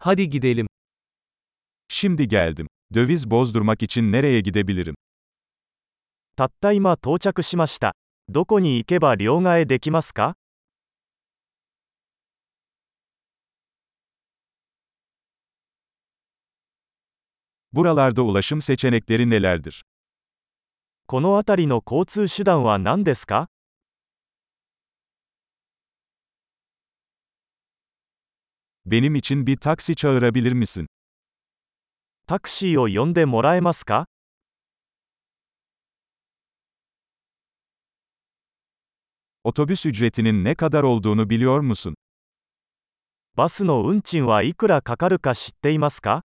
Hadi gidelim. Şimdi geldim. Döviz bozdurmak için nereye gidebilirim? たった今到着しました。どこに行けば両替できますか Buralarda ulaşım seçenekleri nelerdir? この辺りの交通手段は何ですか Benim için bir taksi çağırabilir misin? タクシーを呼んでもらえますか Otobüs ücretinin ne kadar olduğunu biliyor musun? バスの運賃はいくらかかるか知っていますか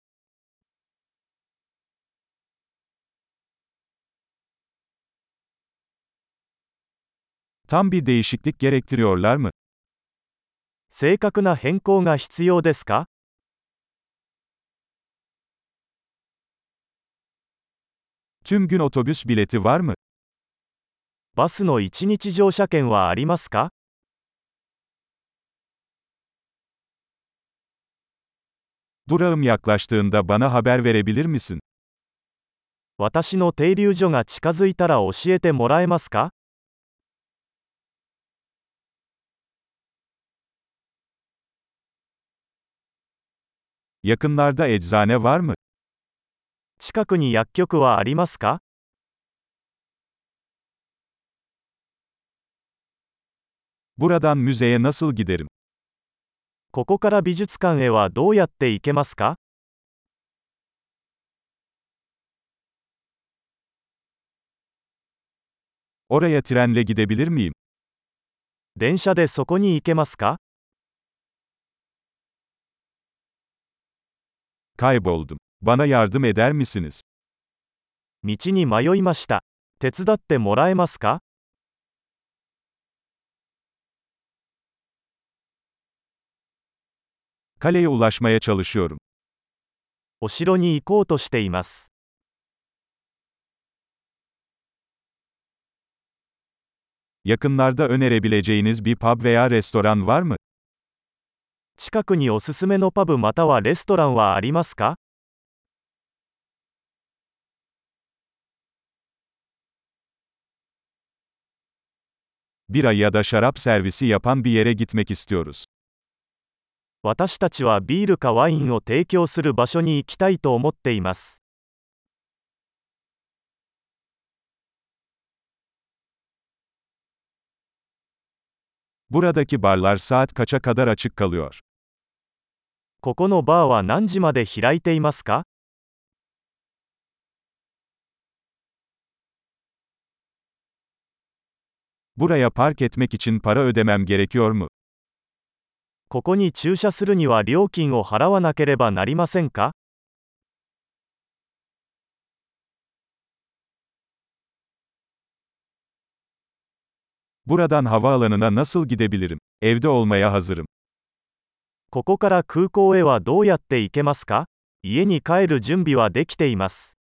Tam bir değişiklik gerektiriyorlar mı? 正確な変更が必要ですか Tüm gün otobüs bileti var mı? バスの1日乗車券はありますか Durağım yaklaştığında bana haber verebilir misin? 私の停留所が近づいたら教えてもらえますか Yakınlarda eczane var mı? 近くに薬局はありますか Buradan müzeye nasıl giderim? ここから美術館へはどうやって行けますか Oraya trenle gidebilir miyim? 電車でそこに行けますか Kayboldum. Bana yardım eder misiniz? 道に迷いました。手伝ってもらえますか Kaleye ulaşmaya çalışıyorum. お城に行こうとしています。 Yakınlarda önerebileceğiniz bir pub veya restoran var mı? 近くにおすすめのパブまたはレストランはありますか Bira ya da şarap servisi yapan bir yere gitmek istiyoruz. 私たちはビールかワインを提供する場所に行きたいと思っています。Buradaki barlar saat kaça kadar açık kalıyor? ここのバーは何時まで開いていますか Buraya park etmek için para ödemem gerekiyor mu? ここに駐車するには料金を払わなければなりませんか Buradan havaalanına nasıl gidebilirim? Evde olmaya hazırım. ここから空港へはどうやって行けますか？家に帰る準備はできています。